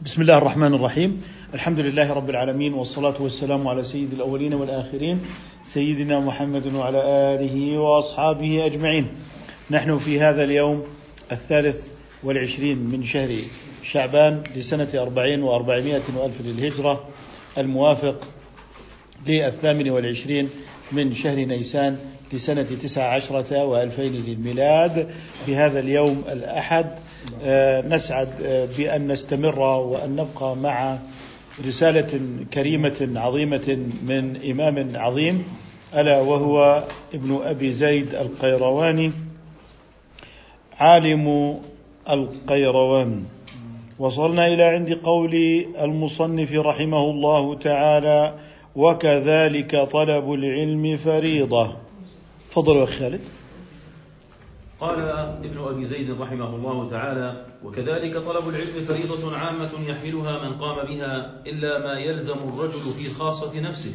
بسم الله الرحمن الرحيم. الحمد لله رب العالمين والصلاة والسلام على سيد الأولين والآخرين سيدنا محمد وعلى آله وأصحابه أجمعين. نحن في هذا اليوم الثالث والعشرين من شهر شعبان لسنة أربعين وأربعمائة وألف للهجرة الموافق للثامن والعشرين من شهر نيسان لسنة تسع عشرة وألفين للميلاد. في هذا اليوم الأحد نسعد آه، بأن نستمر وأن نبقى مع رسالة كريمة عظيمة من إمام عظيم ألا وهو ابن أبي زيد القيرواني عالم القيروان. وصلنا إلى عند قول المصنف رحمه الله تعالى وكذلك طلب العلم فريضة. تفضل يا خالد. قال ابن أبي زيد رحمه الله تعالى وكذلك طلب العلم فريضة عامة يحملها من قام بها إلا ما يلزم الرجل في خاصة نفسه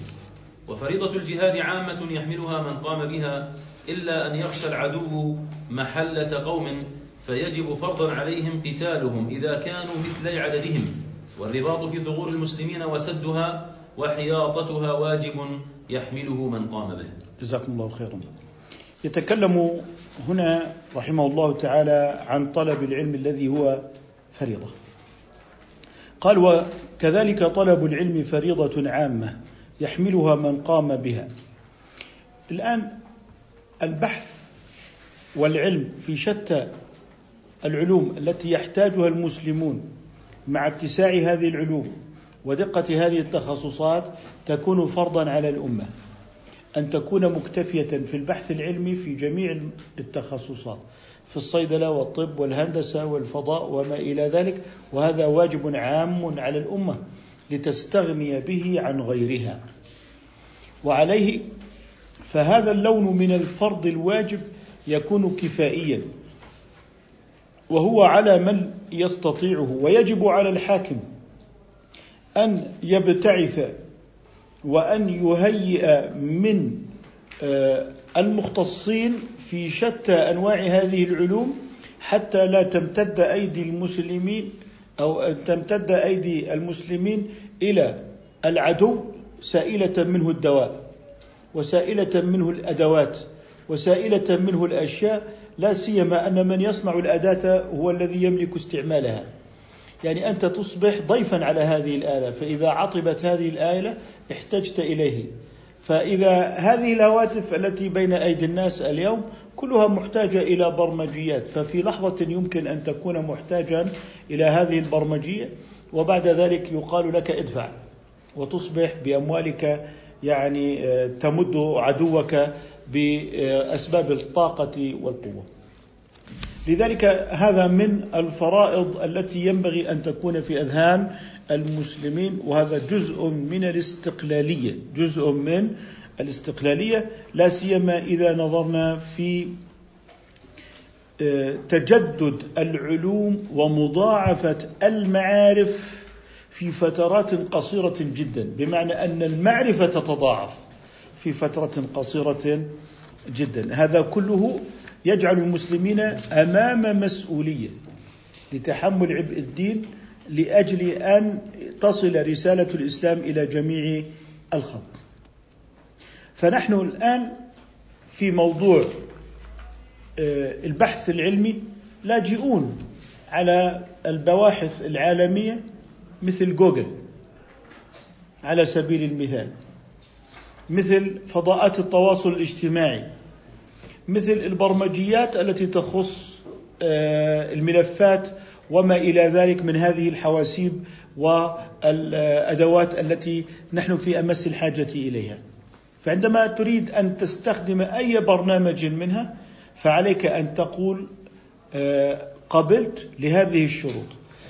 وفريضة الجهاد عامة يحملها من قام بها إلا أن يخشى العدو محلة قوم فيجب فرضا عليهم قتالهم إذا كانوا مثلي عددهم والرباط في ثغور المسلمين وسدها وحياطتها واجب يحمله من قام به. جزاكم الله خيرا. يتكلم هنا رحمه الله تعالى عن طلب العلم الذي هو فريضة. قال وكذلك طلب العلم فريضة عامة يحملها من قام بها. الآن البحث والعلم في شتى العلوم التي يحتاجها المسلمون مع اتساع هذه العلوم ودقة هذه التخصصات تكون فرضا على الأمة. أن تكون مكتفية في البحث العلمي في جميع التخصصات في الصيدلة والطب والهندسة والفضاء وما إلى ذلك وهذا واجب عام على الأمة لتستغني به عن غيرها. وعليه فهذا اللون من الفرض الواجب يكون كفائيا وهو على من يستطيعه ويجب على الحاكم أن يبتعث وأن يهيئ من آه، المختصين في شتى أنواع هذه العلوم حتى لا تمتد أيدي المسلمين أو تمتد أيدي المسلمين إلى العدو سائلة منه الدواء وسائلة منه الأدوات وسائلة منه الأشياء لا سيما أن من يصنع الأداة هو الذي يملك استعمالها. يعني أنت تصبح ضيفا على هذه الآلة فإذا عطبت هذه الآلة احتجت إليه. فإذا هذه الهواتف التي بين أيدي الناس اليوم كلها محتاجة إلى برمجيات ففي لحظة يمكن أن تكون محتاجا إلى هذه البرمجية وبعد ذلك يقال لك ادفع وتصبح بأموالك يعني آه، تمد عدوك بأسباب الطاقة والقوة. لذلك هذا من الفرائض التي ينبغي أن تكون في أذهان المسلمين وهذا جزء من الاستقلالية، جزء من الاستقلالية لا سيما إذا نظرنا في آه، تجدد العلوم ومضاعفة المعارف في فترات قصيرة جدا، بمعنى أن المعرفة تتضاعف في فترة قصيرة جدا، هذا كله يجعل المسلمين أمام مسؤولية لتحمل عبء الدين لأجل أن تصل رسالة الإسلام إلى جميع الخلق. فنحن الآن في موضوع آه، البحث العلمي لاجئون على البواحث العالمية مثل جوجل على سبيل المثال مثل فضاءات التواصل الاجتماعي مثل البرمجيات التي تخص آه، الملفات وما إلى ذلك من هذه الحواسيب والأدوات التي نحن في أمس الحاجة إليها. فعندما تريد أن تستخدم أي برنامج منها فعليك أن تقول آه، قبلت لهذه الشروط.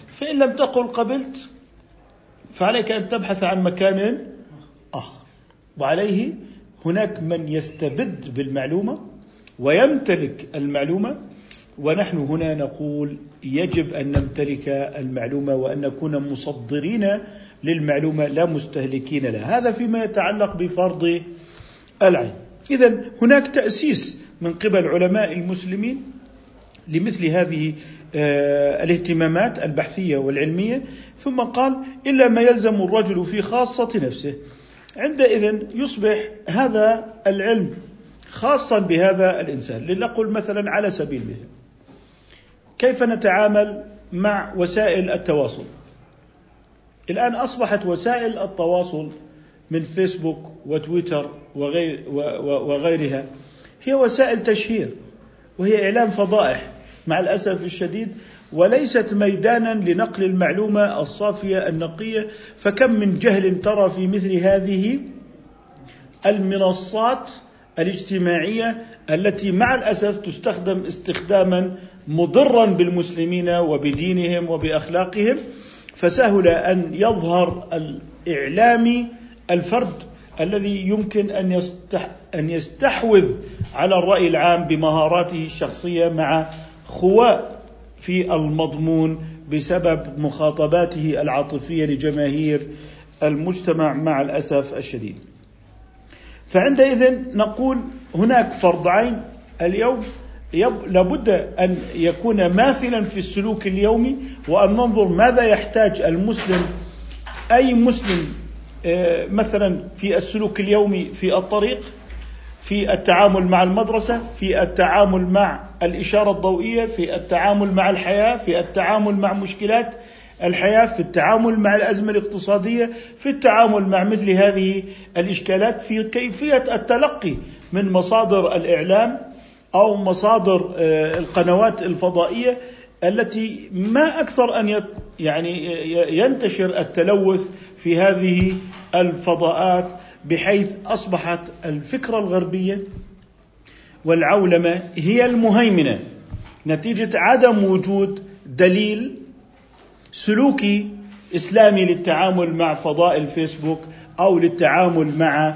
فإن لم تقل قبلت فعليك أن تبحث عن مكان آخر. وعليه هناك من يستبد بالمعلومة ويمتلك المعلومة ونحن هنا نقول يجب أن نمتلك المعلومة وأن نكون مصدرين للمعلومة لا مستهلكين لها، هذا فيما يتعلق بفرض العين. اذا هناك تأسيس من قبل علماء المسلمين لمثل هذه آه، الاهتمامات البحثية والعلمية. ثم قال إلا ما يلزم الرجل في خاصة نفسه. عندئذ يصبح هذا العلم خاصا بهذا الإنسان لنقل مثلا على سبيل المثال. كيف نتعامل مع وسائل التواصل؟ الآن أصبحت وسائل التواصل من فيسبوك وتويتر وغير وغيرها هي وسائل تشهير وهي إعلام فضائح مع الأسف الشديد وليست ميدانا لنقل المعلومة الصافية النقية. فكم من جهل ترى في مثل هذه المنصات الاجتماعية التي مع الأسف تستخدم استخداما مضرا بالمسلمين وبدينهم وبأخلاقهم فسهل أن يظهر الاعلامي الفرد الذي يمكن أن أن يستحوذ على الرأي العام بمهاراته الشخصية مع خواء في المضمون بسبب مخاطباته العاطفية لجماهير المجتمع مع الأسف الشديد. فعندئذ نقول هناك فرض عين اليوم لابد أن يكون ماثلا في السلوك اليومي وأن ننظر ماذا يحتاج المسلم أي مسلم آه، مثلا في السلوك اليومي في الطريق في التعامل مع المدرسة في التعامل مع الإشارة الضوئية في التعامل مع الحياة في التعامل مع مشكلات الحياة في التعامل مع الأزمة الاقتصادية في التعامل مع مثل هذه الإشكالات في كيفية التلقي من مصادر الإعلام أو مصادر آه، القنوات الفضائية التي ما أكثر أن يعني ينتشر التلوث في هذه الفضاءات بحيث أصبحت الفكرة الغربيه والعولمة هي المهيمنة. نتيجة عدم وجود دليل سلوكي إسلامي للتعامل مع فضاء الفيسبوك أو للتعامل مع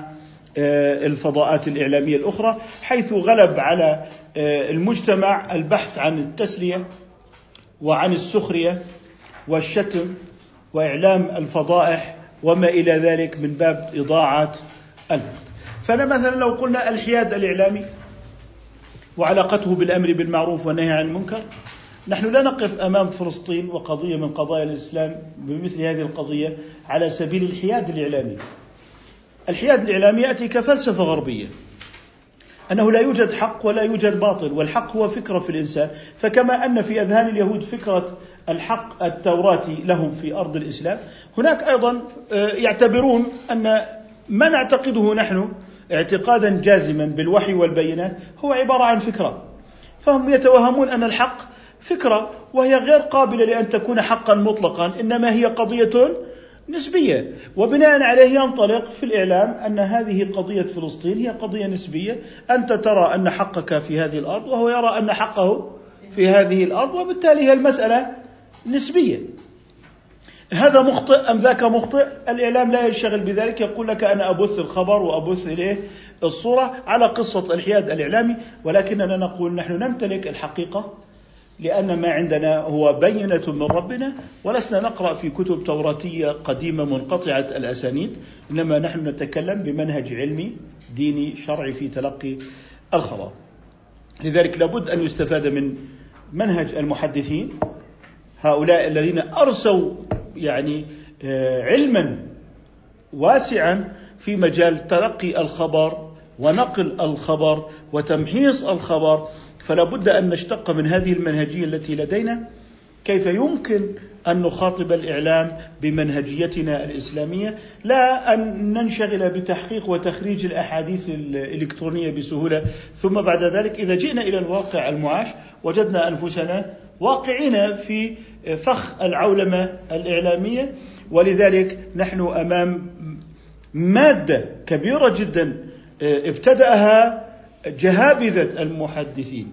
آه، الفضاءات الإعلامية الأخرى حيث غلب على آه، المجتمع البحث عن التسلية وعن السخرية والشتم وإعلام الفضائح وما إلى ذلك من باب اضاعه الوقت. فأنا مثلا لو قلنا الحياد الإعلامي وعلاقته بالأمر بالمعروف والنهي عن المنكر نحن لا نقف أمام فلسطين وقضية من قضايا الإسلام بمثل هذه القضية على سبيل الحياد الإعلامي. الحياد الإعلامي يأتي كفلسفة غربية. أنه لا يوجد حق ولا يوجد باطل، والحق هو فكرة في الإنسان، فكما أن في أذهان اليهود فكرة الحق التوراتي لهم في أرض الإسلام، هناك أيضا آه، يعتبرون أن ما نعتقده نحن اعتقادا جازما بالوحي والبينات هو عبارة عن فكرة. فهم يتوهمون أن الحق فكرة وهي غير قابلة لأن تكون حقا مطلقا إنما هي قضية نسبية. وبناء عليه ينطلق في الإعلام أن هذه قضية فلسطين هي قضية نسبية. أنت ترى أن حقك في هذه الأرض وهو يرى أن حقه في هذه الأرض وبالتالي هي المسألة نسبية. هذا مخطئ أم ذاك مخطئ؟ الإعلام لا ينشغل بذلك. يقول لك أنا أبث الخبر وأبث إليه الصورة على قصة الحياد الإعلامي ولكننا نقول نحن نمتلك الحقيقة لأن ما عندنا هو بينة من ربنا ولسنا نقرأ في كتب توراتية قديمة منقطعة الأسانيد إنما نحن نتكلم بمنهج علمي ديني شرعي في تلقي الخبر. لذلك لابد أن يستفاد من منهج المحدثين هؤلاء الذين أرسوا يعني آه، علما واسعا في مجال تلقي الخبر ونقل الخبر وتمحيص الخبر فلا بد أن نشتق من هذه المنهجية التي لدينا. كيف يمكن أن نخاطب الإعلام بمنهجيتنا الإسلامية؟ لا أن ننشغل بتحقيق وتخريج الأحاديث الإلكترونية بسهولة. ثم بعد ذلك إذا جئنا إلى الواقع المعاش وجدنا أنفسنا واقعين في فخ العولمة الإعلامية. ولذلك نحن أمام مادة كبيرة جدا ابتدأها جهابذة المحدثين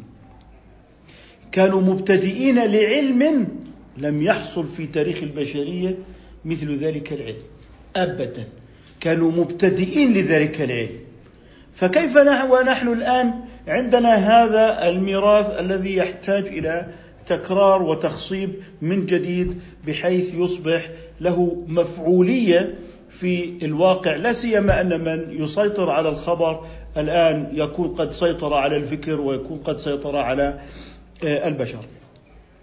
كانوا مبتدئين لعلم لم يحصل في تاريخ البشرية مثل ذلك العلم ابدا. كانوا مبتدئين لذلك العلم. فكيف ونحن الآن عندنا هذا الميراث الذي يحتاج إلى تكرار وتخصيب من جديد بحيث يصبح له مفعولية في الواقع لا سيما أن من يسيطر على الخبر الآن يكون قد سيطر على الفكر ويكون قد سيطر على آه، البشر.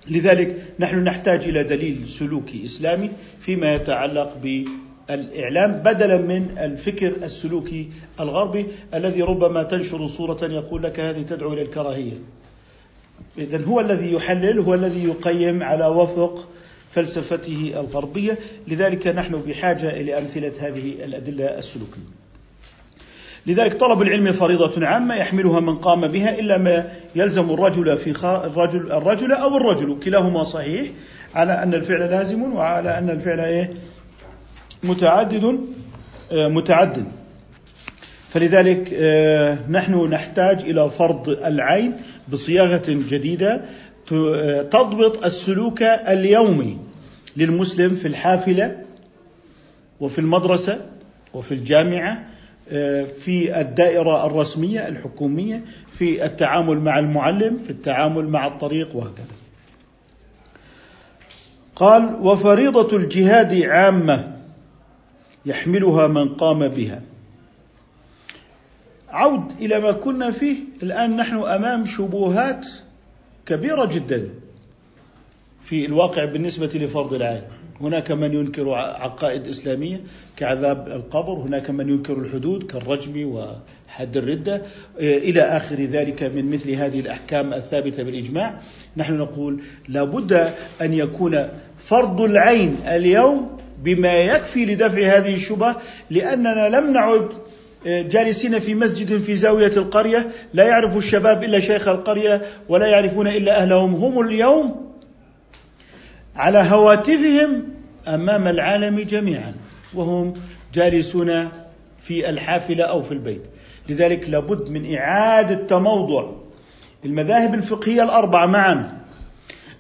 لذلك نحن نحتاج إلى دليل سلوكي إسلامي فيما يتعلق بالإعلام بدلا من الفكر السلوكي الغربي الذي ربما تنشر صورة يقول لك هذه تدعو إلى الكراهية. اذا هو الذي يحلل هو الذي يقيم على وفق فلسفته الغربية، لذلك نحن بحاجة إلى أمثلة هذه الأدلة السلوكية. لذلك طلب العلم فريضة عامة يحملها من قام بها إلا ما يلزم الرجل في الرجل الرجل أو الرجل. كلاهما صحيح على أن الفعل لازم وعلى أن الفعل إيه؟ متعدد آه، متعدد. فلذلك آه، نحن نحتاج إلى فرض العين بصياغة جديدة آه، تضبط السلوك اليومي للمسلم في الحافلة وفي المدرسة وفي الجامعة في الدائرة الرسمية الحكومية في التعامل مع المعلم في التعامل مع الطريق وهكذا. قال وفريضة الجهاد عامة يحملها من قام بها. عود إلى ما كنا فيه الآن نحن أمام شبهات كبيرة جدا في الواقع بالنسبة لفرض العين. هناك من ينكر عقائد إسلامية كعذاب القبر هناك من ينكر الحدود كالرجم وحد الردة. إلى آخر ذلك من مثل هذه الأحكام الثابتة بالإجماع نحن نقول لابد أن يكون فرض العين اليوم بما يكفي لدفع هذه الشبهة لأننا لم نعد جالسين في مسجد في زاوية القرية لا يعرف الشباب إلا شيخ القرية ولا يعرفون إلا أهلهم. هم اليوم على هواتفهم أمام العالم جميعا وهم جالسون في الحافلة أو في البيت. لذلك لابد من إعادة تموضع المذاهب الفقهية الأربعة معا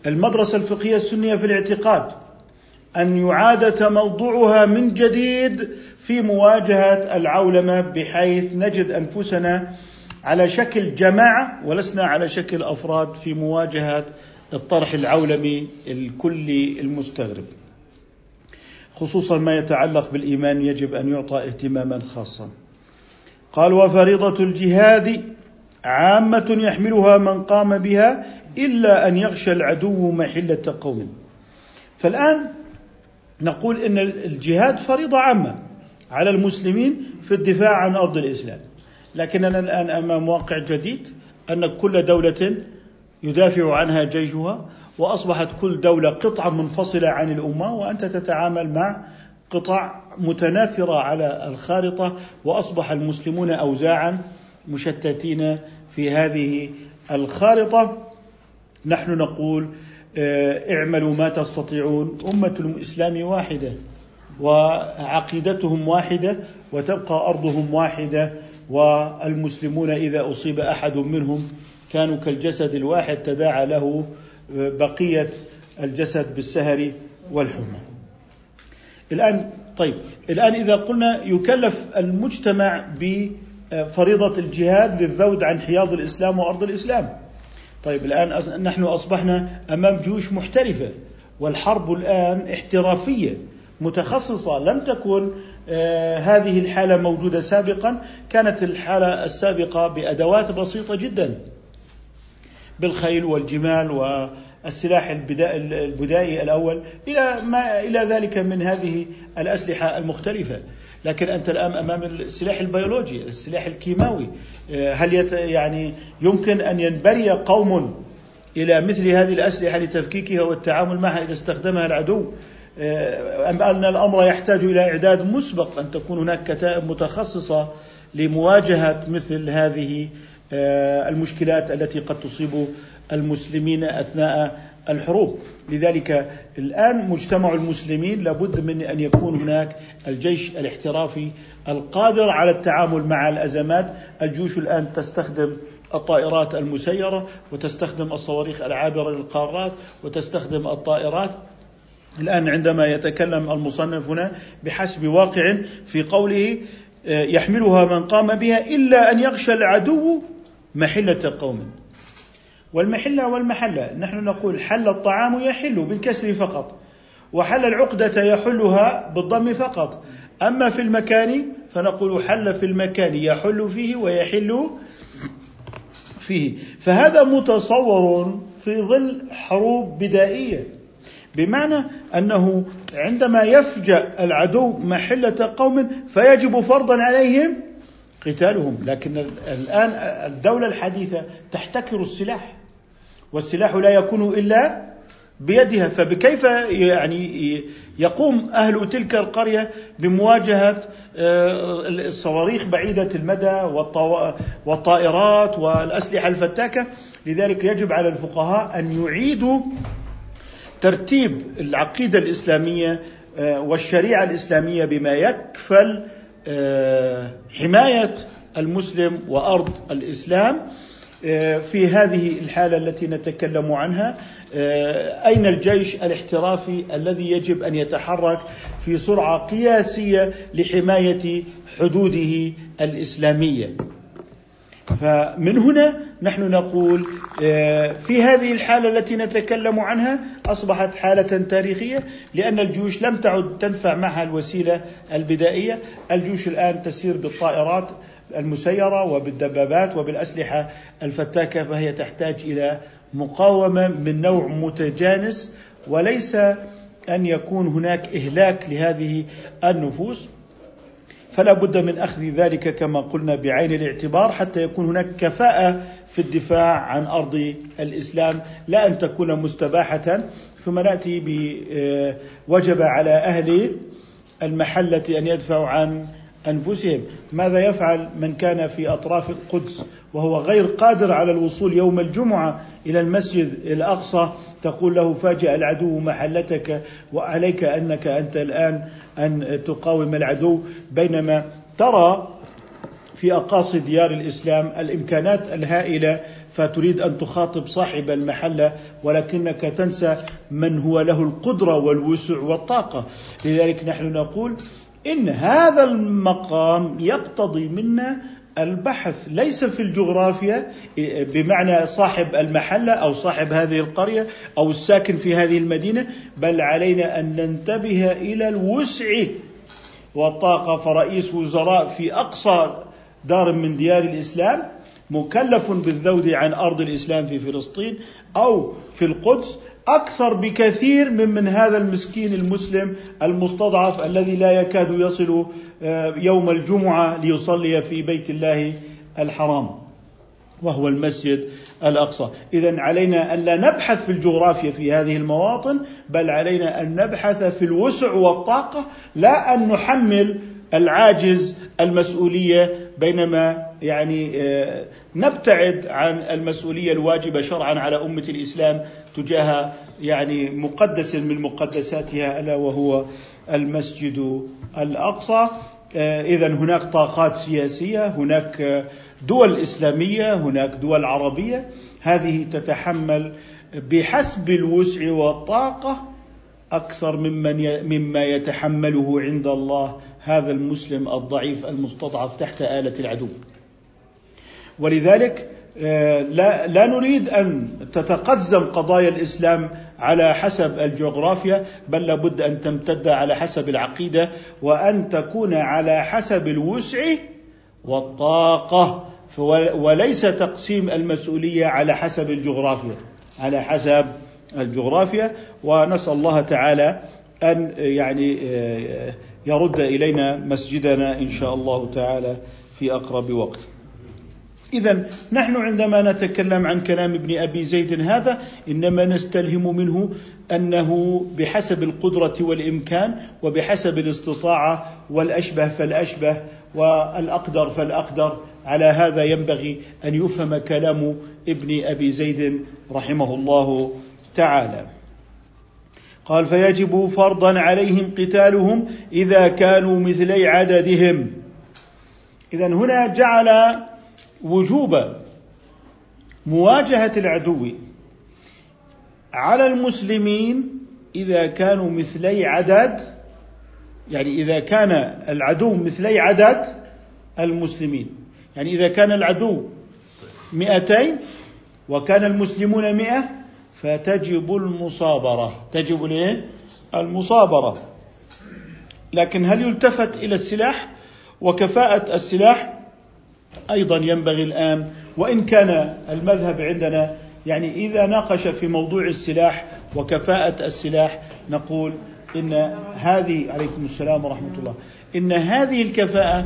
المدرسة الفقهية السنية في الاعتقاد أن يعاد تموضعها من جديد في مواجهة العولمة بحيث نجد أنفسنا على شكل جماعة ولسنا على شكل أفراد في مواجهة الطرح العولمي الكلي المستغرب. خصوصا ما يتعلق بالإيمان يجب أن يعطى اهتماما خاصا. قال وفريضة الجهاد عامة يحملها من قام بها إلا أن يغشى العدو محله قوم فالآن نقول إن الجهاد فريضة عامة على المسلمين في الدفاع عن أرض الإسلام. لكننا الآن أمام واقع جديد أن كل دولة يدافع عنها جيشها وأصبحت كل دولة قطعه منفصلة عن الأمة وأنت تتعامل مع قطع متناثرة على الخارطة وأصبح المسلمون اوزاعا مشتتين في هذه الخارطة. نحن نقول آه، اعملوا ما تستطيعون. أمة الإسلام واحدة وعقيدتهم واحدة وتبقى أرضهم واحدة والمسلمون إذا أصيب أحد منهم كانوا كالجسد الواحد تداعى له بقية الجسد بالسهر والحمى. الآن طيب الآن إذا قلنا يكلف المجتمع بفريضة الجهاد للذود عن حياض الإسلام وأرض الإسلام. طيب الآن نحن أصبحنا أمام جيوش محترفة والحرب الآن احترافية متخصصة لم تكن آه هذه الحالة موجودة سابقا كانت الحالة السابقة بأدوات بسيطة جدا. بالخيل والجمال والسلاح البدائي الأول إلى ما إلى ذلك من هذه الأسلحة المختلفة. لكن أنت الآن أمام السلاح البيولوجي السلاح الكيماوي. هل يت يعني يمكن أن ينبري قوم إلى مثل هذه الأسلحة لتفكيكها والتعامل معها إذا استخدمها العدو؟ أم أن الأمر يحتاج إلى إعداد مسبق أن تكون هناك كتائب متخصصة لمواجهة مثل هذه آه، المشكلات التي قد تصيب المسلمين أثناء الحروب. لذلك الآن مجتمع المسلمين لابد من أن يكون هناك الجيش الاحترافي القادر على التعامل مع الأزمات. الجيوش الآن تستخدم الطائرات المسيرة وتستخدم الصواريخ العابرة للقارات وتستخدم الطائرات. الآن عندما يتكلم المصنف هنا بحسب واقع في قوله آه، يحملها من قام بها إلا أن يغشى العدو محلة قوم. والمحلة والمحلة نحن نقول حل الطعام يحل بالكسر فقط وحل العقدة يحلها بالضم فقط. أما في المكان فنقول حل في المكان يحل فيه ويحل فيه. فهذا متصور في ظل حروب بدائية بمعنى أنه عندما يفجأ العدو محلة قوم فيجب فرضا عليهم قتالهم لكن الآن الدولة الحديثة تحتكر السلاح والسلاح لا يكون إلا بيدها. فبكيف يعني يقوم أهل تلك القرية بمواجهة آه، الصواريخ بعيدة المدى والطائرات والأسلحة الفتاكة؟ لذلك يجب على الفقهاء أن يعيدوا ترتيب العقيدة الإسلامية آه، والشريعة الإسلامية بما يكفل آه، حماية المسلم وأرض الإسلام آه، في هذه الحالة التي نتكلم عنها أين الجيش الاحترافي الذي يجب أن يتحرك في سرعة قياسية لحماية حدوده الإسلامية؟ فمن هنا نحن نقول آه، في هذه الحالة التي نتكلم عنها أصبحت حالة تاريخية لأن الجيوش لم تعد تنفع معها الوسيلة البدائية، الجيوش الآن تسير بالطائرات المسيرة وبالدبابات وبالأسلحة الفتاكة فهي تحتاج إلى مقاومة من نوع متجانس وليس أن يكون هناك إهلاك لهذه النفوس. فلا بد من أخذ ذلك كما قلنا بعين الاعتبار حتى يكون هناك كفاءة في الدفاع عن أرض الإسلام. لا أن تكون مستباحة. ثم نأتي بوجب على أهل المحلة أن يدفعوا عن أنفسهم. ماذا يفعل من كان في أطراف القدس وهو غير قادر على الوصول يوم الجمعة إلى المسجد الأقصى؟ تقول له فاجأ العدو محلتك وعليك أنك أنت الآن أن تقاوم العدو بينما ترى في أقاصي ديار الإسلام الإمكانات الهائلة فتريد أن تخاطب صاحب المحلة ولكنك تنسى من هو له القدرة والوسع والطاقة. لذلك نحن نقول إن هذا المقام يقتضي منا البحث ليس في الجغرافيا بمعنى صاحب المحلة أو صاحب هذه القرية أو الساكن في هذه المدينة بل علينا أن ننتبه إلى الوسع والطاقة. فرئيس وزراء في أقصى دار من ديار الإسلام مكلف بالذود عن أرض الإسلام في فلسطين أو في القدس أكثر بكثير من من هذا المسكين المسلم المستضعف الذي لا يكاد يصل آه، يوم الجمعة ليصلي في بيت الله الحرام وهو المسجد الأقصى. اذا علينا أن لا نبحث في الجغرافيا في هذه المواطن بل علينا أن نبحث في الوسع والطاقة لا أن نحمل العاجز المسؤولية بينما يعني آه، نبتعد عن المسؤولية الواجبة شرعا على أمة الإسلام تجاه يعني مقدس من مقدساتها ألا وهو المسجد الأقصى. آه، اذا هناك طاقات سياسية هناك دول إسلامية هناك دول عربية. هذه تتحمل بحسب الوسع والطاقة أكثر ممن مما يتحمله عند الله هذا المسلم الضعيف المستضعف تحت آلة العدو. ولذلك آه، لا, لا نريد أن تتقزم قضايا الإسلام على حسب الجغرافيا بل لابد أن تمتد على حسب العقيدة وأن تكون على حسب الوسع والطاقة وليس تقسيم المسؤولية على حسب الجغرافيا على حسب الجغرافيا ونسأل الله تعالى أن يعني آه، يرد إلينا مسجدنا إن شاء الله تعالى في أقرب وقت. اذا نحن عندما نتكلم عن كلام ابن أبي زيد هذا إنما نستلهم منه أنه بحسب القدرة والإمكان وبحسب الاستطاعة والأشبه فالأشبه والأقدر فالأقدر على هذا ينبغي أن يفهم كلام ابن أبي زيد رحمه الله تعالى. قال فيجب فرضا عليهم قتالهم إذا كانوا مثلي عددهم اذا هنا جعل وجوب مواجهة العدو على المسلمين إذا كانوا مثلي عدد يعني إذا كان العدو مثلي عدد المسلمين. يعني إذا كان العدو مئتين وكان المسلمون مئة فتجب المصابرة. تجب الايه؟ المصابرة. لكن هل يلتفت إلى السلاح؟ وكفاءة السلاح أيضا ينبغي الآن وإن كان المذهب عندنا يعني إذا ناقش في موضوع السلاح وكفاءة السلاح نقول إن هذه عليكم السلام ورحمة الله إن هذه الكفاءة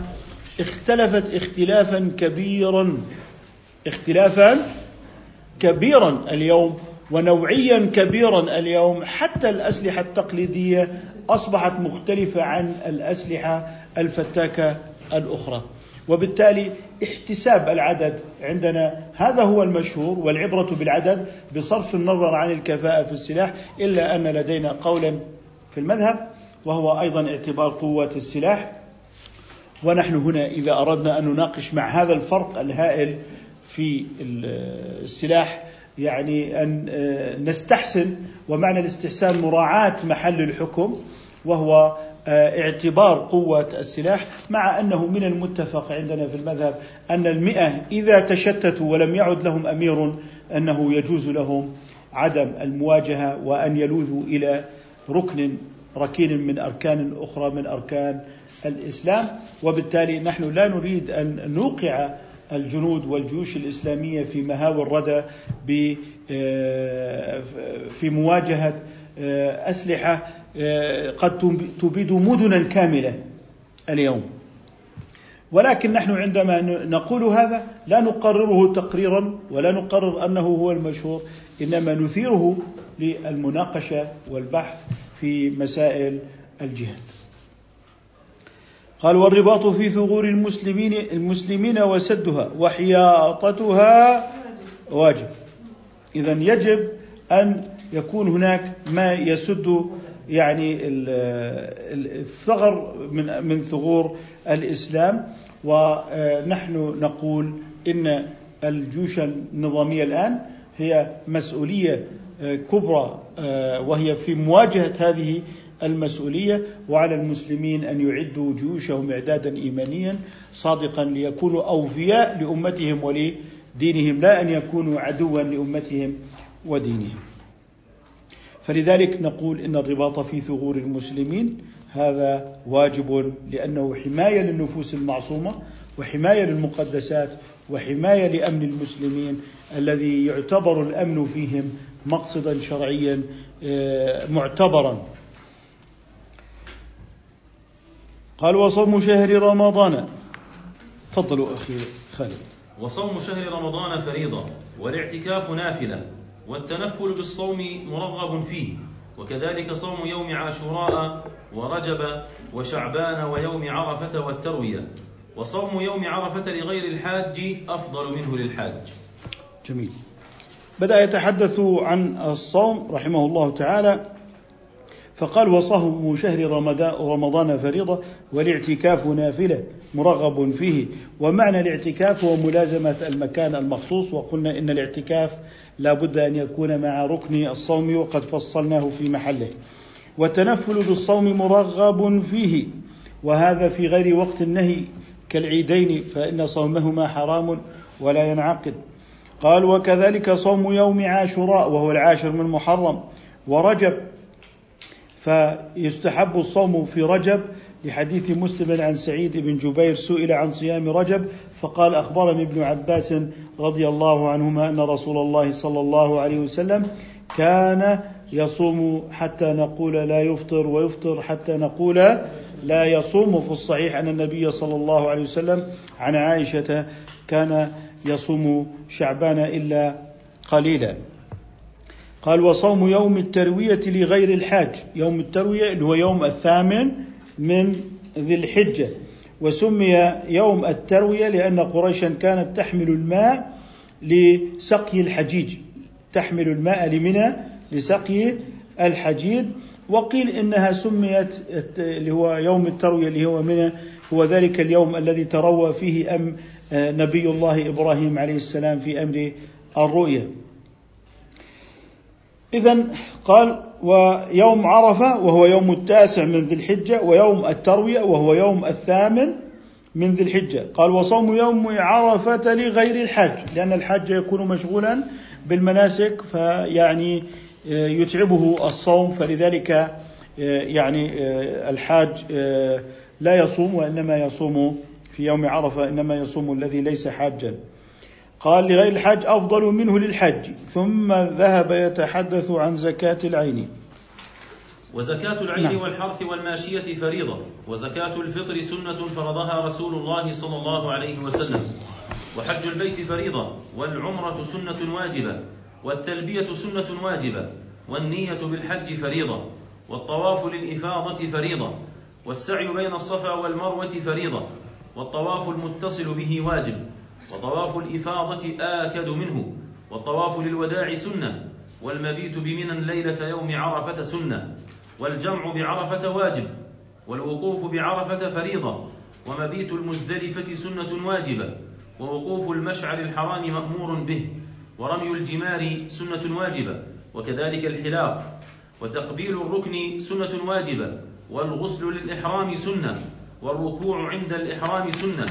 اختلفت اختلافا كبيرا اختلافا كبيرا اليوم ونوعيا كبيرا اليوم حتى الأسلحة التقليدية أصبحت مختلفة عن الأسلحة الفتاكة الأخرى. وبالتالي احتساب العدد عندنا. هذا هو المشهور والعبرة بالعدد بصرف النظر عن الكفاءة في السلاح إلا أن لدينا قولا في المذهب وهو أيضا اعتبار قوة السلاح. ونحن هنا إذا أردنا أن نناقش مع هذا الفرق الهائل في السلاح يعني أن نستحسن ومعنى الاستحسان مراعاة محل الحكم وهو اعتبار قوة السلاح مع أنه من المتفق عندنا في المذهب أن المئة إذا تشتتوا ولم يعد لهم أمير أنه يجوز لهم عدم المواجهة وأن يلوذوا إلى ركن ركين من أركان أخرى من أركان الإسلام. وبالتالي نحن لا نريد أن نوقع الجنود والجيوش الإسلامية في مهاوي الردى في مواجهة أسلحة. قد تبيد مدنا كاملة اليوم ولكن نحن عندما نقول هذا لا نقرره تقريرا ولا نقرر أنه هو المشهور إنما نثيره للمناقشة والبحث في مسائل الجهاد. قال والرباط في ثغور المسلمين المسلمين وسدها وحياطتها واجب. اذا يجب أن يكون هناك ما يسد يعني الثغر من من ثغور الإسلام ونحن نقول إن الجيوش النظامية الآن هي مسؤولية كبرى وهي في مواجهة هذه المسؤولية وعلى المسلمين أن يعدوا جيوشهم إعدادا إيمانيا صادقا ليكونوا أوفياء لأمتهم ولدينهم لا أن يكونوا عدوا لأمتهم ودينهم. فلذلك نقول إن الرباط في ثغور المسلمين هذا واجب لأنه حماية للنفوس المعصومة وحماية للمقدسات وحماية لأمن المسلمين الذي يعتبر الأمن فيهم مقصدا شرعيا معتبرا. قال وصوم شهر رمضان تفضلوا أخي خالد. وصوم شهر رمضان فريضة والاعتكاف نافلة والتنفل بالصوم مرغب فيه وكذلك صوم يوم عاشوراء ورجب وشعبان ويوم عرفة والتروية وصوم يوم عرفة لغير الحاج أفضل منه للحاج. جميل. بدأ يتحدث عن الصوم رحمه الله تعالى. فقال وصوم شهر رمضان فريضة والاعتكاف نافلة مرغب فيه. ومعنى الاعتكاف هو ملازمة المكان المخصوص وقلنا إن الاعتكاف لا بد أن يكون مع ركن الصوم وقد فصلناه في محله. والتنفل بالصوم مرغب فيه. وهذا في غير وقت النهي كالعيدين فإن صومهما حرام ولا ينعقد. قال وكذلك صوم يوم عاشوراء وهو العاشر من محرم. ورجب فيستحب الصوم في رجب لحديث مسلم عن سعيد بن جبير سئل عن صيام رجب فقال أخبرني ابن عباس رضي الله عنهما أن رسول الله صلى الله عليه وسلم كان يصوم حتى نقول لا يفطر ويفطر حتى نقول لا يصوم في الصحيح أن النبي صلى الله عليه وسلم عن عائشة كان يصوم شعبان إلا قليلا. قال وصوم يوم التروية لغير الحاج. يوم التروية اللي هو يوم الثامن من ذي الحجة. وسمي يوم التروية لأن قريشا كانت تحمل الماء لسقي الحجيج. تحمل الماء لمنى لسقي الحجيج. وقيل إنها سميت اللي هو يوم التروية اللي هو منى. هو ذلك اليوم الذي تروى فيه أم نبي الله إبراهيم عليه السلام في أمر الرؤيا. اذا قال ويوم عرفة وهو يوم التاسع من ذي الحجة ويوم التروية وهو يوم الثامن من ذي الحجة. قال وصوم يوم عرفة لغير الحج لأن الحج يكون مشغولا بالمناسك فيعني يتعبه الصوم فلذلك يعني الحاج لا يصوم وإنما يصوم في يوم عرفة إنما يصوم الذي ليس حاجا. قال لغير الحج أفضل منه للحج. ثم ذهب يتحدث عن زكاة العين. وزكاة العين نعم. والحرث والماشية فريضة. وزكاة الفطر سنة فرضها رسول الله صلى الله عليه وسلم. وحج البيت فريضة. والعمرة سنة واجبة. والتلبية سنة واجبة. والنية بالحج فريضة. والطواف للإفاضة فريضة. والسعي بين الصفا والمروة فريضة. والطواف المتصل به واجب. وطواف الإفاضة آكد منه والطواف للوداع سنة والمبيت بمنى ليلة يوم عرفة سنة والجمع بعرفة واجب والوقوف بعرفة فريضة ومبيت المزدلفة سنة واجبة ووقوف المشعر الحرام مأمور به ورمي الجمار سنة واجبة وكذلك الحلاق وتقبيل الركن سنة واجبة والغسل للإحرام سنة والركوع عند الإحرام سنة.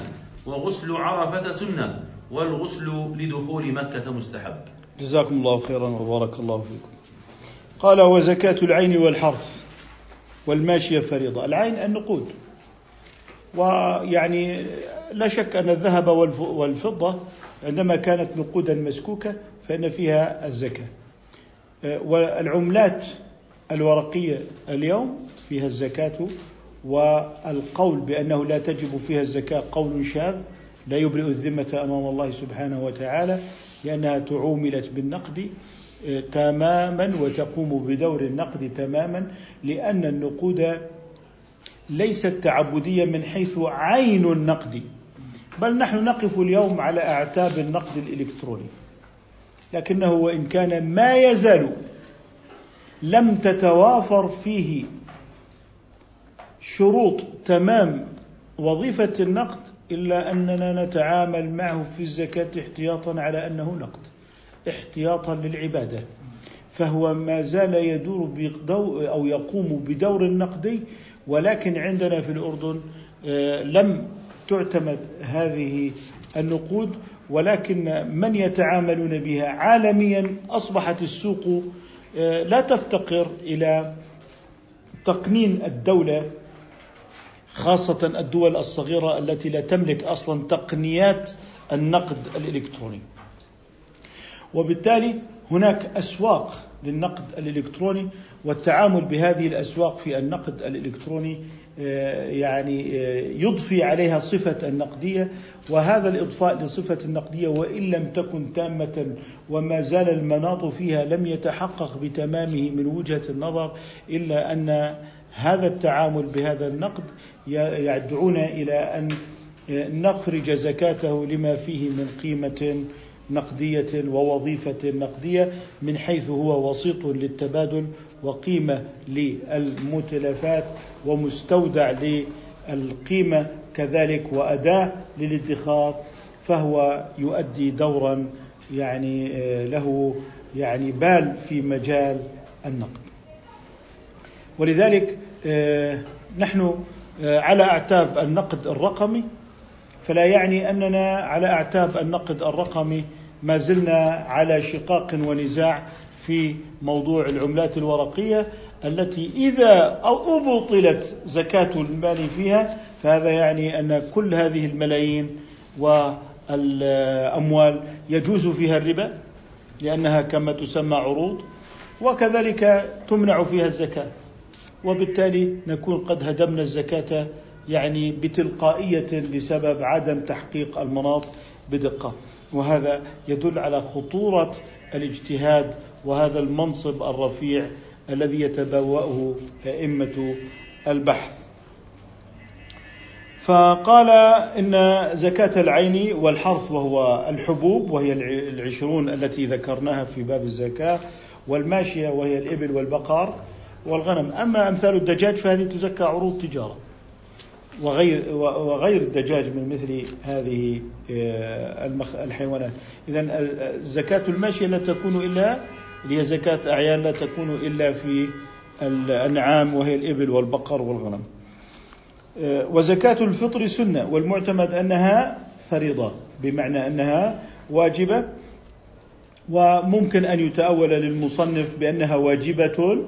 وغسل عرفة سنة والغسل لدخول مكة مستحب. جزاكم الله خيرا وبارك الله فيكم. قال وزكاة العين والحرث والماشية فريضة العين النقود. ويعني لا شك أن الذهب والفضة عندما كانت نقودا مسكوكة فإن فيها الزكاة. والعملات الورقية اليوم فيها الزكاة والقول بأنه لا تجب فيها الزكاة قول شاذ لا يبرئ الذمة أمام الله سبحانه وتعالى لأنها تعوملت بالنقد آه، تماما وتقوم بدور النقد تماما لأن النقود ليست تعبدية من حيث عين النقد بل نحن نقف اليوم على أعتاب النقد الإلكتروني. لكنه وإن كان ما يزال لم تتوافر فيه شروط تمام وظيفة النقد إلا أننا نتعامل معه في الزكاة احتياطا على أنه نقد احتياطا للعبادة. فهو ما زال يدور بدور أو يقوم بدور النقدي ولكن عندنا في الأردن آه، لم تعتمد هذه النقود ولكن من يتعاملون بها عالميا أصبحت السوق آه، لا تفتقر إلى تقنين الدولة خاصة الدول الصغيرة التي لا تملك أصلا تقنيات النقد الإلكتروني. وبالتالي هناك أسواق للنقد الإلكتروني والتعامل بهذه الأسواق في النقد الإلكتروني آه، يعني آه، يضفي عليها صفة النقدية. وهذا الإضفاء لصفة النقدية وإن لم تكن تامة وما زال المناط فيها لم يتحقق بتمامه من وجهة النظر إلا أن هذا التعامل بهذا النقد يدعونا إلى أن نخرج زكاته لما فيه من قيمة نقدية ووظيفة نقدية من حيث هو وسيط للتبادل وقيمة للمتلفات ومستودع للقيمة كذلك وأداة للادخار فهو يؤدي دورا يعني له يعني بال في مجال النقد. ولذلك آه، نحن آه، على أعتاب النقد الرقمي فلا يعني أننا على أعتاب النقد الرقمي ما زلنا على شقاق ونزاع في موضوع العملات الورقية التي إذا أو أبطلت زكاة المال فيها فهذا يعني أن كل هذه الملايين والأموال يجوز فيها الربا لأنها كما تسمى عروض وكذلك تمنع فيها الزكاة. وبالتالي نكون قد هدمنا الزكاة يعني بتلقائية بسبب عدم تحقيق المناط بدقة. وهذا يدل على خطورة الاجتهاد وهذا المنصب الرفيع الذي يتبوأه أئمة البحث. فقال إن زكاة العين والحرث وهو الحبوب وهي العشرون التي ذكرناها في باب الزكاة والماشية وهي الإبل والبقر والغنم. أما أمثال الدجاج فهذه تزكى عروض تجارة. وغير وغير الدجاج من مثل هذه آه، الحيوانات. إذا زكاة الماشية لا تكون إلا هي زكاة أعيان لا تكون إلا في الأنعام وهي الإبل والبقر والغنم. آه، وزكاة الفطر سنة والمعتمد أنها فريضة بمعنى أنها واجبة. وممكن أن يتأول للمصنف بأنها واجبة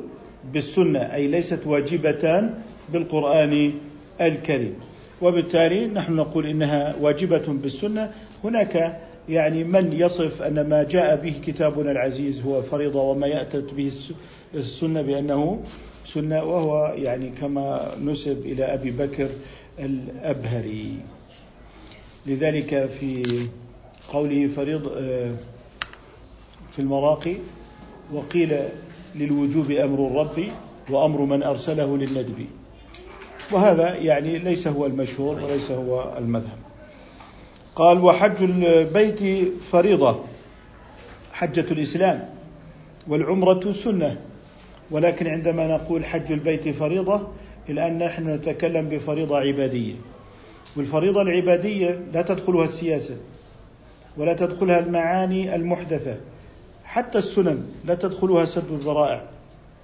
بالسنة أي ليست واجبة بالقرآن الكريم. وبالتالي نحن نقول إنها واجبة بالسنة. هناك يعني من يصف أن ما جاء به كتابنا العزيز هو فريضة وما يأتت به السنة بأنه سنة وهو يعني كما نسب إلى أبي بكر الأبهري. لذلك في قوله فريض آه، في المراقي وقيل للوجوب أمر الرب وأمر من أرسله للندب. وهذا يعني ليس هو المشهور وليس هو المذهب. قال وحج البيت فريضة حجة الإسلام والعمرة سنة. ولكن عندما نقول حج البيت فريضة الآن نحن نتكلم بفريضة عبادية. والفريضة العبادية لا تدخلها السياسة ولا تدخلها المعاني المحدثة. حتى السنن لا تدخلها سد الذرائع.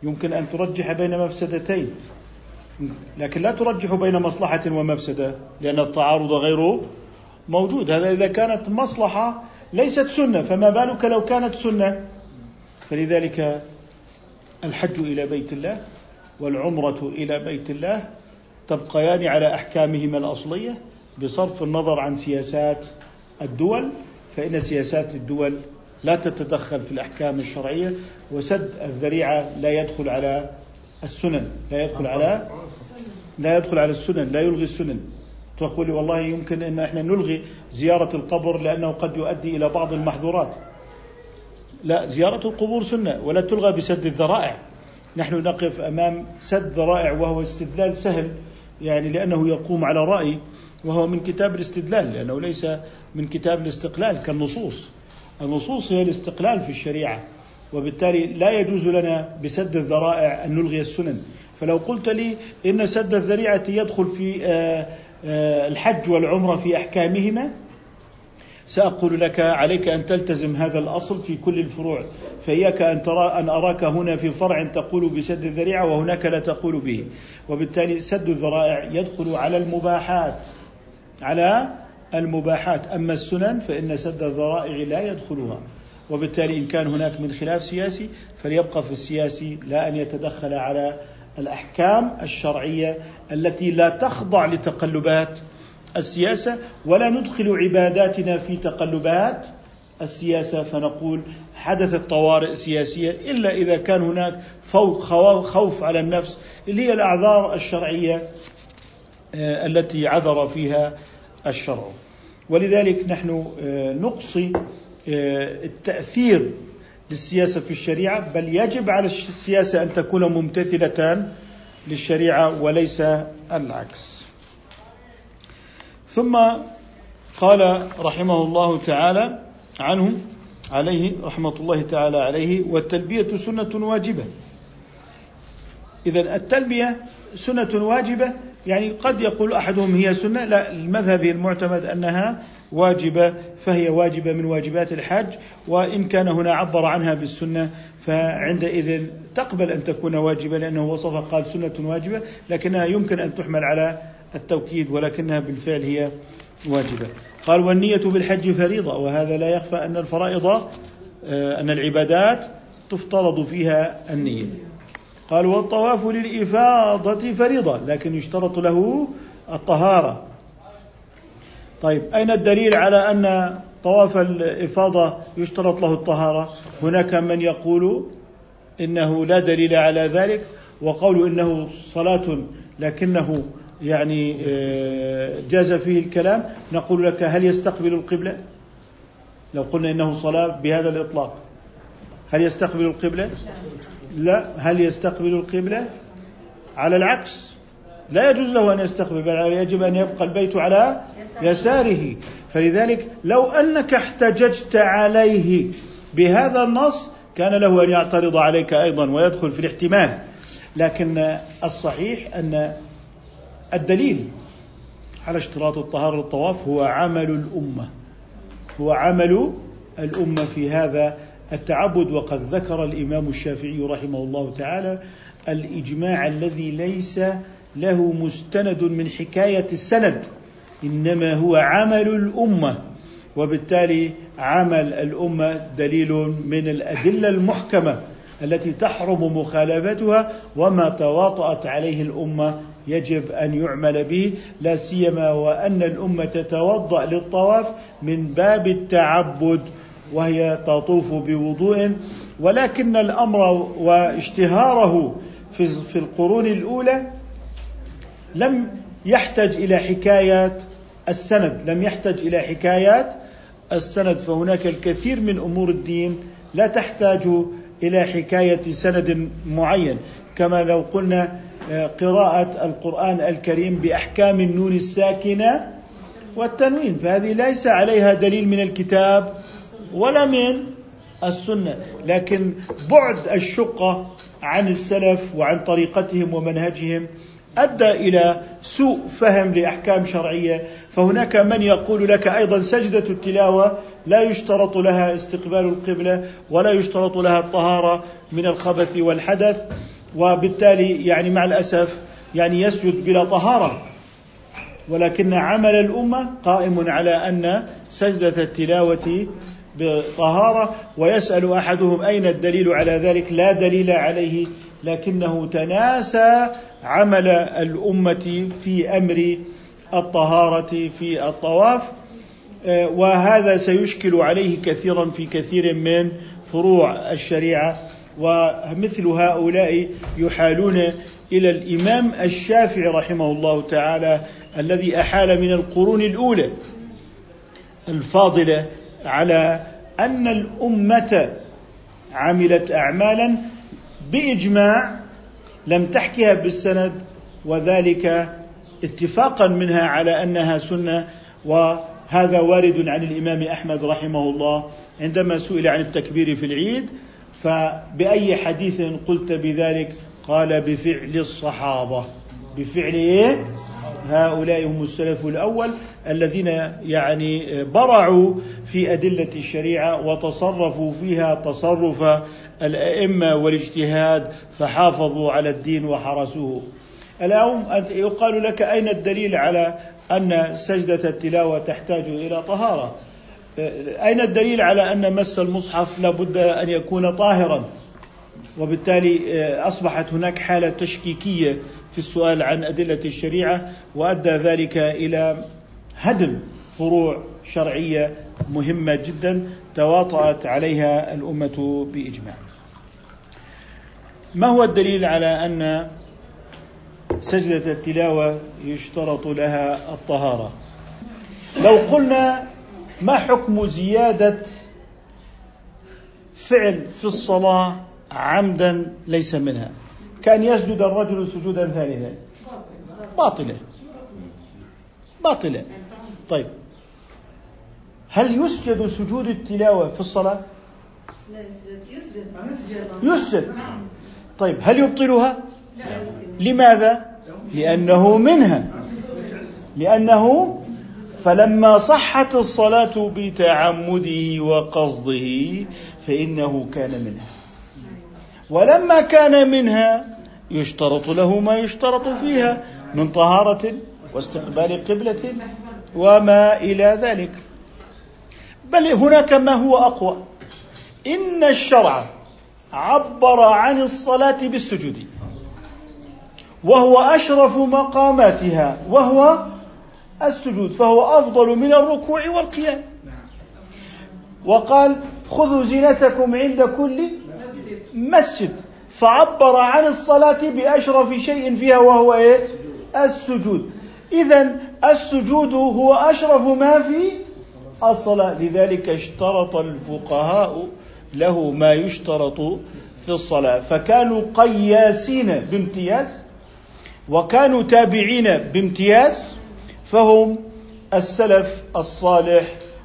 يمكن أن ترجح بين مفسدتين. لكن لا ترجح بين مصلحة ومفسدة لأن التعارض غير موجود. هذا إذا كانت مصلحة ليست سنة فما بالك لو كانت سنة؟ فلذلك الحج إلى بيت الله والعمرة إلى بيت الله تبقيان على أحكامهما الأصلية بصرف النظر عن سياسات الدول. فإن سياسات الدول لا تتدخل في الأحكام الشرعية وسد الذريعة لا يدخل على السنن لا يدخل على لا يدخل على السنن لا يلغي السنن. تقول والله يمكن إن إحنا نلغي زيارة القبر لأنه قد يؤدي إلى بعض المحظورات. لا زيارة القبور سنة ولا تلغى بسد الذرائع. نحن نقف أمام سد ذرائع وهو استدلال سهل يعني لأنه يقوم على رأي وهو من كتاب الاستدلال لأنه ليس من كتاب الاستقلال كالنصوص. النصوص هي الاستقلال في الشريعة وبالتالي لا يجوز لنا بسد الذرائع أن نلغي السنن. فلو قلت لي إن سد الذريعة يدخل في آه، آه، الحج والعمرة في أحكامهما سأقول لك عليك أن تلتزم هذا الأصل في كل الفروع فإياك أن ترى أن أراك هنا في فرع تقول بسد الذريعة وهناك لا تقول به. وبالتالي سد الذرائع يدخل على المباحات على المباحات. أما السنن فإن سد الذرائع لا يدخلها وبالتالي إن كان هناك من خلاف سياسي فليبقى في السياسي لا أن يتدخل على الأحكام الشرعية التي لا تخضع لتقلبات السياسة ولا ندخل عباداتنا في تقلبات السياسة. فنقول حدثت طوارئ سياسية إلا إذا كان هناك فوق خوف على النفس اللي هي الأعذار الشرعية آه، التي عذر فيها الشرع. ولذلك نحن آه، نقصي آه، التأثير للسياسة في الشريعة بل يجب على السياسة أن تكون ممتثلة للشريعة وليس العكس. ثم قال رحمه الله تعالى عنه عليه رحمة الله تعالى عليه والتلبية سنة واجبة. إذا التلبية سنة واجبة يعني قد يقول أحدهم هي سنة لا المذهب المعتمد أنها واجبة فهي واجبة من واجبات الحج وإن كان هنا عبر عنها بالسنة فعندئذ تقبل أن تكون واجبة لأنه وصفها قال سنة واجبة لكنها يمكن أن تحمل على التوكيد ولكنها بالفعل هي واجبة. قال والنية بالحج فريضة وهذا لا يخفى أن الفرائض آه، أن العبادات تفترض فيها النية. قال والطواف للإفاضة فريضة لكن يشترط له الطهارة. طيب أين الدليل على أن طواف الإفاضة يشترط له الطهارة؟ هناك من يقول إنه لا دليل على ذلك وقول إنه صلاة لكنه يعني آه، جاز فيه الكلام. نقول لك هل يستقبل القبلة؟ لو قلنا إنه صلاة بهذا الإطلاق هل يستقبل القبلة؟ لا هل يستقبل القبلة؟ على العكس لا يجوز له أن يستقبل بل يجب أن يبقى البيت على يساره. فلذلك لو أنك احتججت عليه بهذا النص كان له أن يعترض عليك أيضا ويدخل في الاحتمال. لكن الصحيح أن الدليل على اشتراط الطهارة للطواف هو عمل الأمة هو عمل الأمة في هذا التعبد وقد ذكر الإمام الشافعي رحمه الله تعالى الإجماع الذي ليس له مستند من حكاية السند إنما هو عمل الأمة وبالتالي عمل الأمة دليل من الأدلة المحكمة التي تحرم مخالفتها وما تواطأت عليه الأمة يجب أن يعمل به لا سيما وأن الأمة تتوضأ للطواف من باب التعبد. وهي تطوف بوضوء ولكن الأمر واشتهاره في القرون الأولى لم يحتج إلى حكايات السند لم يحتج إلى حكايات السند. فهناك الكثير من أمور الدين لا تحتاج إلى حكاية سند معين. كما لو قلنا آه، قراءة القرآن الكريم بأحكام النون الساكنة والتنوين. فهذه ليس عليها دليل من الكتاب ولا من السنة. لكن بعد الشقة عن السلف وعن طريقتهم ومنهجهم أدى إلى سوء فهم لأحكام شرعية. فهناك من يقول لك أيضا سجدة التلاوة لا يشترط لها استقبال القبلة ولا يشترط لها الطهارة من الخبث والحدث وبالتالي يعني مع الأسف يعني يسجد بلا طهارة. ولكن عمل الأمة قائم على أن سجدة التلاوة بطهارة ويسأل أحدهم أين الدليل على ذلك؟ لا دليل عليه لكنه تناسى عمل الأمة في أمر الطهارة في الطواف آه، وهذا سيشكل عليه كثيرا في كثير من فروع الشريعة ومثل هؤلاء يحالون إلى الإمام الشافعي رحمه الله تعالى الذي أحال من القرون الأولى الفاضلة على أن الأمة عملت اعمالا بإجماع لم تحكها بالسند وذلك اتفاقا منها على أنها سنة. وهذا وارد عن الإمام أحمد رحمه الله عندما سئل عن التكبير في العيد. فبأي حديث قلت بذلك؟ قال بفعل الصحابة. بفعل إيه؟ هؤلاء هم السلف الأول الذين يعني برعوا في أدلة الشريعة وتصرفوا فيها تصرف الأئمة والاجتهاد فحافظوا على الدين وحرسوه. اليوم يقال لك أين الدليل على أن سجدة التلاوة تحتاج إلى طهارة؟ أين الدليل على أن مس المصحف لابد أن يكون طاهرا؟ وبالتالي أصبحت هناك حالة تشكيكية في السؤال عن أدلة الشريعة وأدى ذلك إلى هدم فروع شرعية مهمة جدا تواطأت عليها الأمة بإجماع. ما هو الدليل على أن سجدة التلاوة يشترط لها الطهارة؟ لو قلنا ما حكم زيادة فعل في الصلاة عمدا ليس منها كان يسجد الرجل سجودا ثالثا باطلة. باطلة. طيب. هل يسجد سجود التلاوة في الصلاة؟ يسجد. يسجد. طيب هل يبطلها؟ لماذا؟ لأنه منها. لأنه فلما صحت الصلاة بتعمده وقصده فإنه كان منها. ولما كان منها يشترط له ما يشترط فيها من طهارة واستقبال قبلة وما إلى ذلك. بل هناك ما هو أقوى. إن الشرع عبر عن الصلاة بالسجود وهو أشرف مقاماتها وهو السجود فهو أفضل من الركوع والقيام. وقال خذوا زينتكم عند كل مسجد. فعبر عن الصلاة بأشرف شيء فيها وهو إيه؟ السجود. إذا السجود هو أشرف ما في الصلاة. لذلك اشترط الفقهاء له ما يشترط في الصلاة. فكانوا قياسين بامتياز وكانوا تابعين بامتياز فهم السلف الصالح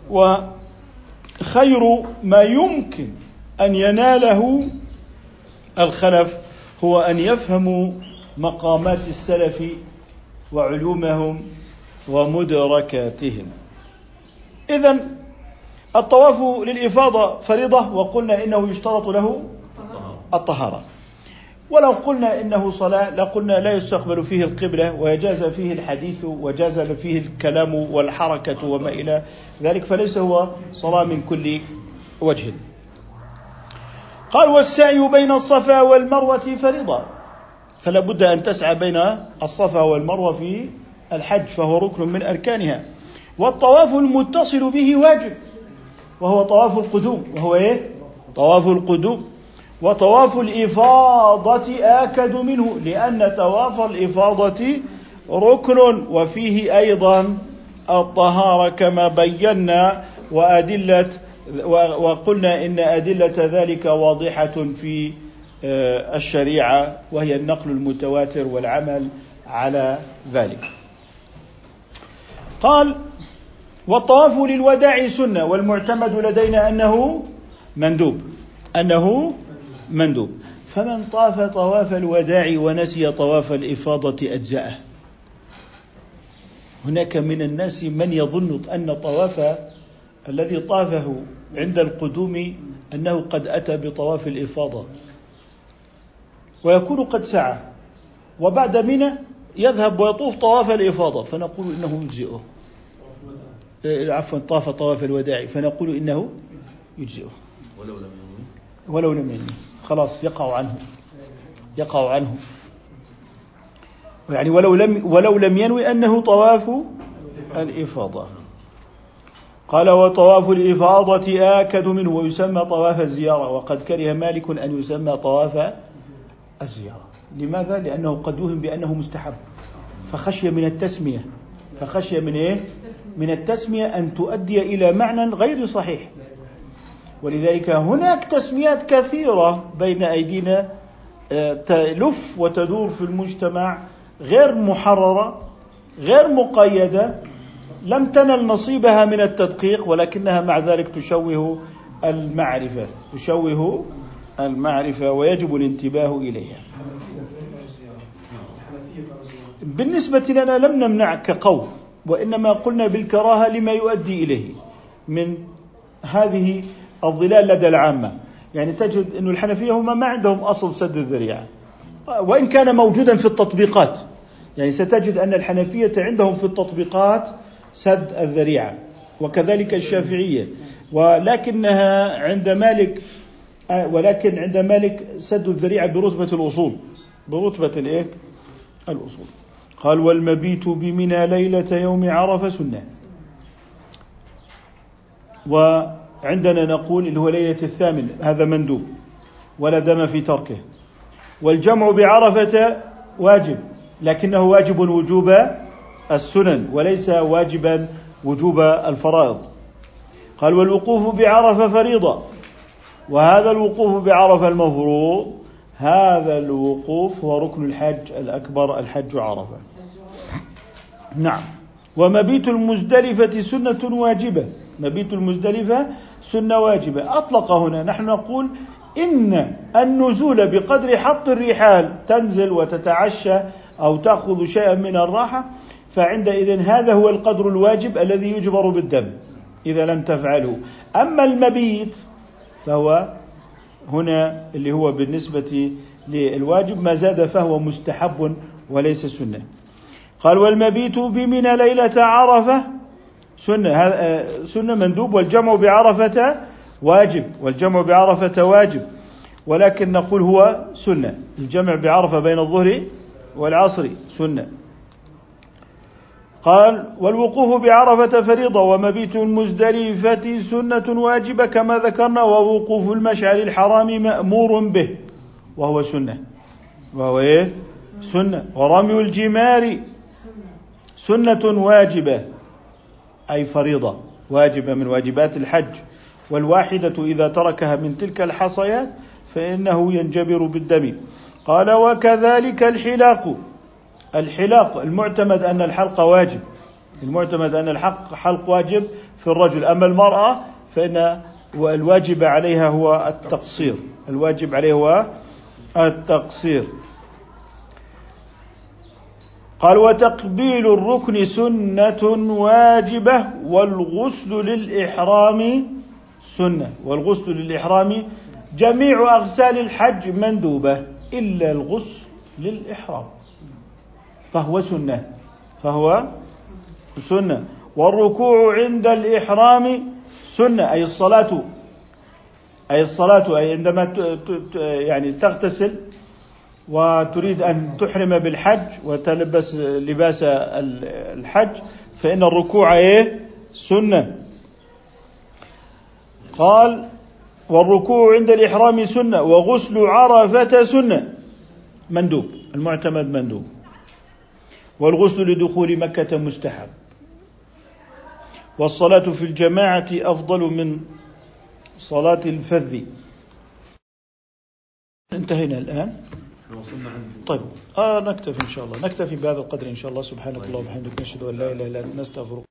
وخير ما يمكن أن يناله الخلف هو أن يفهموا مقامات السلف وعلومهم ومدركاتهم. اذا الطواف للإفاضة فريضة وقلنا إنه يشترط له الطهارة. ولو قلنا إنه صلاة لقلنا لا يستقبل فيه القبلة ويجاز فيه الحديث وجاز فيه الكلام والحركة وما إلى ذلك فليس هو صلاة من كل وجه. قال والسعي بين الصفا والمروة فريضة فلا بد أن تسعى بين الصفا والمروة في الحج فهو ركن من أركانها. والطواف المتصل به واجب وهو طواف القدوم. وهو إيه؟ طواف القدوم. وطواف الإفاضة آكد منه لأن طواف الإفاضة ركن وفيه أيضا الطهارة كما بينا وأدلة وقلنا إن أدلة ذلك واضحة في آه، الشريعة وهي النقل المتواتر والعمل على ذلك. قال والطواف للوداع سنة والمعتمد لدينا أنه مندوب. أنه مندوب. فمن طاف طواف الوداع ونسي طواف الإفاضة أجزأه. هناك من الناس من يظن أن طواف الذي طافه عند القدوم أنه قد أتى بطواف الإفاضة. ويكون قد سعى. وبعد منى يذهب ويطوف طواف الإفاضة. فنقول إنه يجزئه. إيه، عفوا طاف طواف الوداع. فنقول إنه يجزئه. ولو لم ينوي ولو لم ينوي خلاص يقع عنه. يقع عنه. يعني ولو لم ولو لم ينوي أنه طواف الإفاضة. قال وطواف الإفاضة آكد منه ويسمى طواف الزيارة وقد كره مالك أن يسمى طواف الزيارة. لماذا؟ لأنه قد وهم بأنه مستحب. فخشي من التسمية. فخشي من إيه؟ من التسمية أن تؤدي إلى معنى غير صحيح. ولذلك هناك تسميات كثيرة بين أيدينا آه، تلف وتدور في المجتمع غير محررة غير مقيدة. لم تنل نصيبها من التدقيق ولكنها مع ذلك تشوه المعرفة تشوه المعرفة ويجب الانتباه إليها. بالنسبة لنا لم نمنع كقول وإنما قلنا بالكراهة لما يؤدي إليه من هذه الظلال لدى العامة. يعني تجد أن الحنفية هم ما عندهم أصل سد الذريعة. وإن كان موجودا في التطبيقات يعني ستجد أن الحنفية عندهم في التطبيقات سد الذريعة وكذلك الشافعية. ولكنها عند مالك ولكن عند مالك سد الذريعة برتبة الأصول. برتبة الإيه؟ الأصول. قال والمبيت بمنى ليلة يوم عرفة سنة. وعندنا نقول اللي هو ليلة الثامن هذا مندوب ولا دم في تركه. والجمع بعرفة واجب لكنه واجب وجوب السنن وليس واجبا وجوب الفرائض. قال والوقوف بعرفة فريضة. وهذا الوقوف بعرفة المفروض. هذا الوقوف هو ركن الحج الأكبر الحج عرفة. نعم. ومبيت المزدلفة سنة واجبة. مبيت المزدلفة سنة واجبة. أطلق هنا. نحن نقول إن النزول بقدر حط الرحال تنزل وتتعشى أو تأخذ شيئا من الراحة فعندئذ هذا هو القدر الواجب الذي يجبر بالدم إذا لم تفعله أما المبيت فهو هنا اللي هو بالنسبة للواجب ما زاد فهو مستحب وليس سنة. قال والمبيت بمنى ليلة عرفة سنة هذا سنة مندوب والجمع بعرفة واجب والجمع بعرفة واجب. ولكن نقول هو سنة الجمع بعرفة بين الظهر والعصر سنة. قال والوقوف بعرفة فريضة ومبيت المزدلفة سنة واجبة كما ذكرنا ووقوف المشعر الحرام مأمور به وهو سنة. وهو إيه؟ سنة. ورمي الجمار سنة واجبة أي فريضة واجبة من واجبات الحج. والواحدة إذا تركها من تلك الحصيات فإنه ينجبر بالدم. قال وكذلك الحلاق. الحلاق المعتمد أن الحلق واجب. المعتمد أن الحلق حلق واجب في الرجل. أما المرأة فإن الواجب عليها هو التقصير. الواجب عليه هو التقصير. قال وتقبيل الركن سنة واجبة والغسل للإحرام سنة. والغسل للإحرام جميع أغسال الحج مندوبة إلا الغسل للإحرام. فهو سنة. فهو سنة. والركوع عند الإحرام سنة أي الصلاة. أي الصلاة أي عندما يعني تغتسل وتريد أن تحرم بالحج وتلبس لباس الحج فإن الركوع إيه؟ سنة. قال والركوع عند الإحرام سنة وغسل عرفة سنة. مندوب المعتمد مندوب. والغسل لدخول مكة مستحب. والصلاة في الجماعة أفضل من صلاة الفذ. انتهينا الآن. طيب آه نكتفي إن شاء الله. نكتفي بهذا القدر إن شاء الله. سبحانك اللهم وبحمدك نشهد أن لا إله إلا أنت نستغفرك.